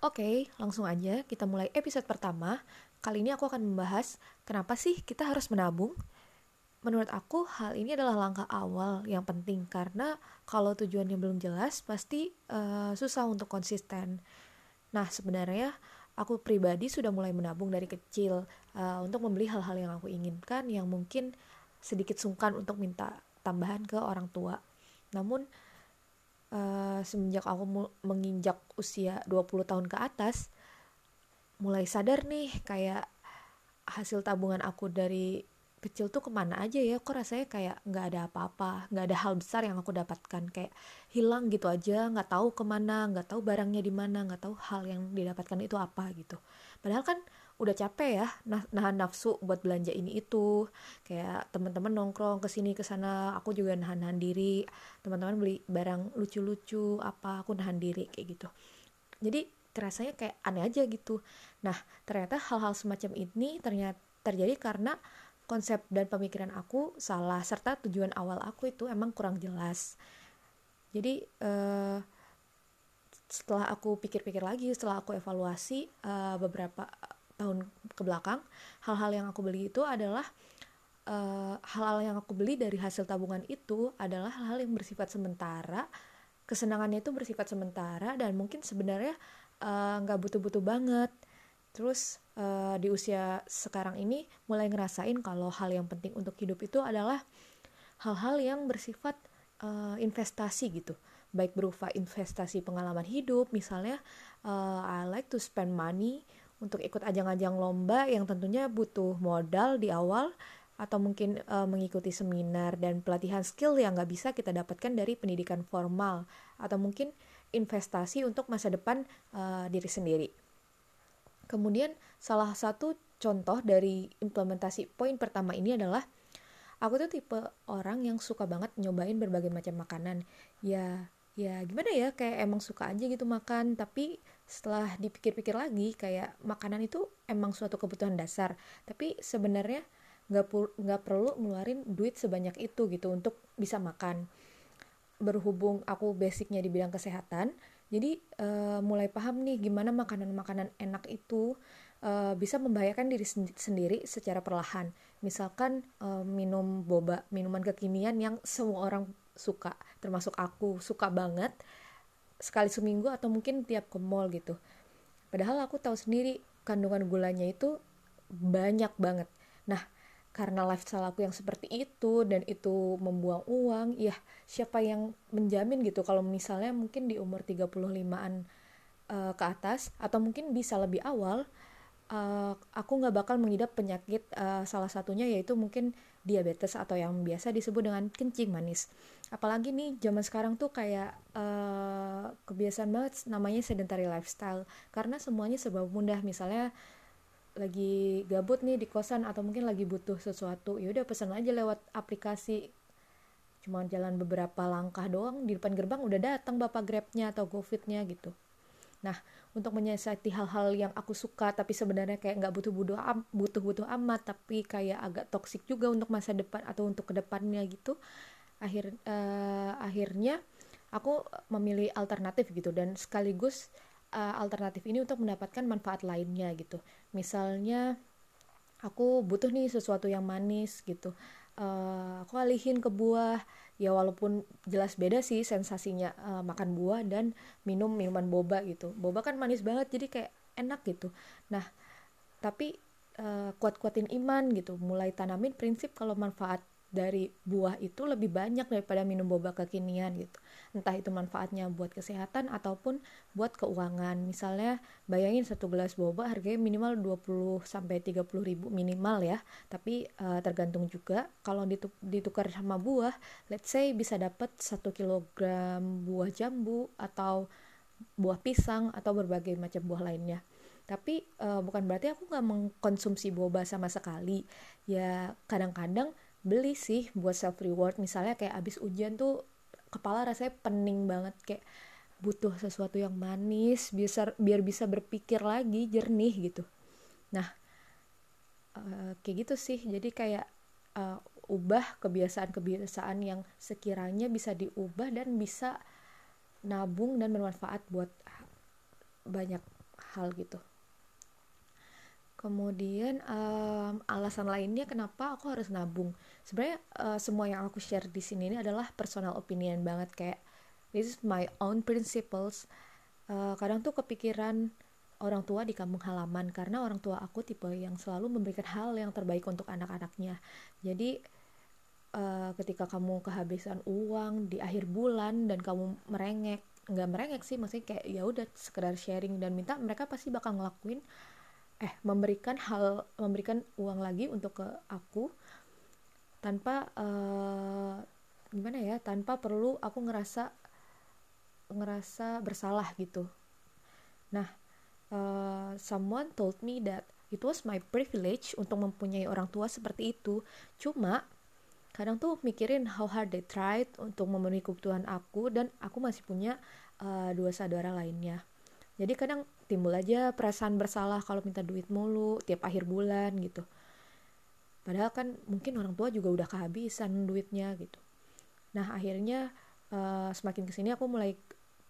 Oke, langsung aja kita mulai episode pertama. Kali ini aku akan membahas kenapa sih kita harus menabung. Menurut aku, hal ini adalah langkah awal yang penting karena kalau tujuannya belum jelas, pasti uh, susah untuk konsisten. Nah, sebenarnya aku pribadi sudah mulai menabung dari kecil uh, untuk membeli hal-hal yang aku inginkan yang mungkin sedikit sungkan untuk minta tambahan ke orang tua. Namun, semenjak aku menginjak usia 20 tahun ke atas mulai sadar nih kayak hasil tabungan aku dari kecil tuh ke mana aja ya kok rasanya kayak nggak ada apa-apa nggak ada hal besar yang aku dapatkan. Kayak hilang gitu aja nggak tahu ke mana nggak tahu barangnya di mana nggak tahu hal yang didapatkan itu apa gitu. Padahal kan udah capek ya nah nahan nafsu buat belanja ini itu. Kayak teman-teman nongkrong ke sini ke sana aku juga nahan-nahan diri. Teman-teman beli barang lucu-lucu apa aku nahan diri kayak gitu. Jadi kerasanya kayak aneh aja gitu. Nah ternyata hal-hal semacam ini ternyata terjadi karena konsep dan pemikiran aku salah serta tujuan awal aku itu emang kurang jelas. Jadi uh, setelah aku pikir-pikir lagi setelah aku evaluasi uh, beberapa tahun ke belakang hal-hal yang aku beli itu adalah eh, hal-hal yang aku beli dari hasil tabungan itu adalah hal-hal yang bersifat sementara kesenangannya itu bersifat sementara dan mungkin sebenarnya eh, nggak uh, butuh-butuh banget. Terus uh, di usia sekarang ini mulai ngerasain kalau hal yang penting untuk hidup itu adalah hal-hal yang bersifat uh, investasi gitu. Baik berupa investasi pengalaman hidup misalnya uh, I like to spend money untuk ikut ajang-ajang lomba yang tentunya butuh modal di awal atau mungkin e, mengikuti seminar dan pelatihan skill yang nggak bisa kita dapatkan dari pendidikan formal atau mungkin investasi untuk masa depan e, diri sendiri. Kemudian salah satu contoh dari implementasi poin pertama ini adalah aku tuh tipe orang yang suka banget nyobain berbagai macam makanan. Ya, ya gimana ya kayak emang suka aja gitu makan, tapi setelah dipikir-pikir lagi kayak makanan itu emang suatu kebutuhan dasar. Tapi sebenarnya nggak perlu ngeluarin duit sebanyak itu gitu untuk bisa makan. Berhubung aku basicnya di bidang kesehatan jadi uh, mulai paham nih gimana makanan-makanan enak itu uh, bisa membahayakan diri sendiri secara perlahan. Misalkan uh, minum boba minuman kekinian yang semua orang suka termasuk aku suka banget sekali seminggu atau mungkin tiap ke mall gitu. Padahal aku tahu sendiri kandungan gulanya itu banyak banget. Nah karena lifestyle aku yang seperti itu dan itu membuang uang ya siapa yang menjamin gitu kalau misalnya mungkin di umur 35an uh, ke atas atau mungkin bisa lebih awal uh, aku nggak bakal mengidap penyakit uh, salah satunya yaitu mungkin diabetes atau yang biasa disebut dengan kencing manis. Apalagi nih zaman sekarang tuh kayak uh, kebiasaan banget namanya sedentary lifestyle. Karena semuanya serba mudah. Misalnya lagi gabut nih di kosan atau mungkin lagi butuh sesuatu ya udah pesan aja lewat aplikasi. Cuma jalan beberapa langkah doang di depan gerbang udah datang bapak grabnya atau gofitnya gitu nah untuk menyiasati hal-hal yang aku suka tapi sebenarnya kayak nggak butuh butuh am, butuh butuh amat tapi kayak agak toksik juga untuk masa depan atau untuk ke depannya gitu akhir uh, akhirnya aku memilih alternatif gitu. Dan sekaligus uh, alternatif ini untuk mendapatkan manfaat lainnya gitu. Misalnya aku butuh nih sesuatu yang manis gitu. Uh, aku alihin ke buah ya walaupun jelas beda sih sensasinya uh, makan buah dan minum minuman boba gitu. Boba kan manis banget jadi kayak enak gitu. Nah tapi uh, kuat-kuatin iman gitu. Mulai tanamin prinsip kalau manfaat dari buah itu lebih banyak daripada minum boba kekinian gitu. Entah itu manfaatnya buat kesehatan ataupun buat keuangan. Misalnya bayangin satu gelas boba harganya minimal 20 sampai 30 ribu minimal ya. Tapi uh, tergantung juga kalau ditukar sama buah let's say bisa dapat satu kilogram buah jambu atau buah pisang atau berbagai macam buah lainnya. Tapi uh, bukan berarti aku nggak mengkonsumsi boba sama sekali. Ya kadang-kadang beli sih buat self reward. Misalnya kayak abis ujian tuh kepala rasanya pening banget kayak butuh sesuatu yang manis biar biar bisa berpikir lagi jernih gitu. Nah uh, kayak gitu sih. Jadi kayak uh, ubah kebiasaan-kebiasaan yang sekiranya bisa diubah dan bisa nabung dan bermanfaat buat banyak hal gitu kemudian um, alasan lainnya kenapa aku harus nabung. Sebenarnya uh, semua yang aku share di sini ini adalah personal opinion banget kayak this is my own principles. Uh, kadang tuh kepikiran orang tua di kampung halaman karena orang tua aku tipe yang selalu memberikan hal yang terbaik untuk anak-anaknya. Jadi uh, ketika kamu kehabisan uang di akhir bulan dan kamu merengek nggak merengek sih maksudnya kayak ya udah sekedar sharing dan minta mereka pasti bakal ngelakuin eh memberikan hal memberikan uang lagi untuk ke aku tanpa uh, gimana ya tanpa perlu aku ngerasa ngerasa bersalah gitu. Nah uh, someone told me that it was my privilege untuk mempunyai orang tua seperti itu. Cuma kadang tuh mikirin how hard they tried untuk memenuhi kebutuhan aku dan aku masih punya uh, dua saudara lainnya. Jadi kadang timbul aja perasaan bersalah kalau minta duit mulu tiap akhir bulan gitu. Padahal kan mungkin orang tua juga udah kehabisan duitnya gitu. Nah akhirnya uh, semakin ke sini aku mulai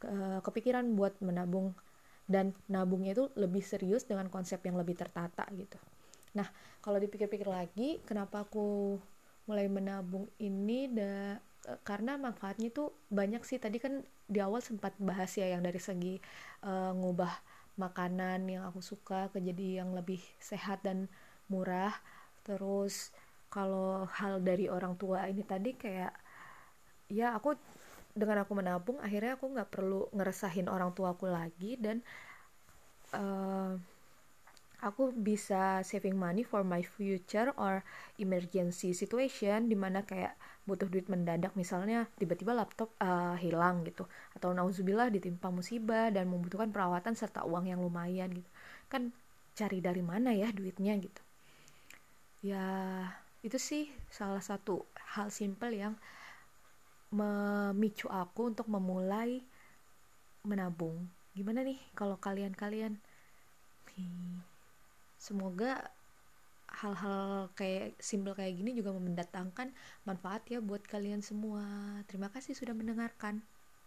uh, kepikiran buat menabung. Dan nabungnya itu lebih serius dengan konsep yang lebih tertata gitu. Nah kalau dipikir-pikir lagi kenapa aku mulai menabung ini da, eh, karena manfaatnya tuh banyak sih. Tadi kan di awal sempat bahas ya yang dari segi uh, ngubah makanan yang aku suka ke jadi yang lebih sehat dan murah. Terus kalau hal dari orang tua ini tadi kayak ya aku dengan aku menabung akhirnya aku nggak perlu ngeresahin orang tua aku lagi dan uh, aku bisa saving money for my future or emergency situation di mana kayak butuh duit mendadak. Misalnya tiba-tiba laptop uh, hilang gitu. Atau nauzubillah ditimpa musibah dan membutuhkan perawatan serta uang yang lumayan gitu. Kan cari dari mana ya duitnya gitu. Ya itu sih salah satu hal simple yang memicu aku untuk memulai menabung. Gimana nih kalau kalian-kalian semoga hal-hal kayak simple kayak gini juga mendatangkan manfaat ya buat kalian semua. Terima kasih sudah mendengarkan.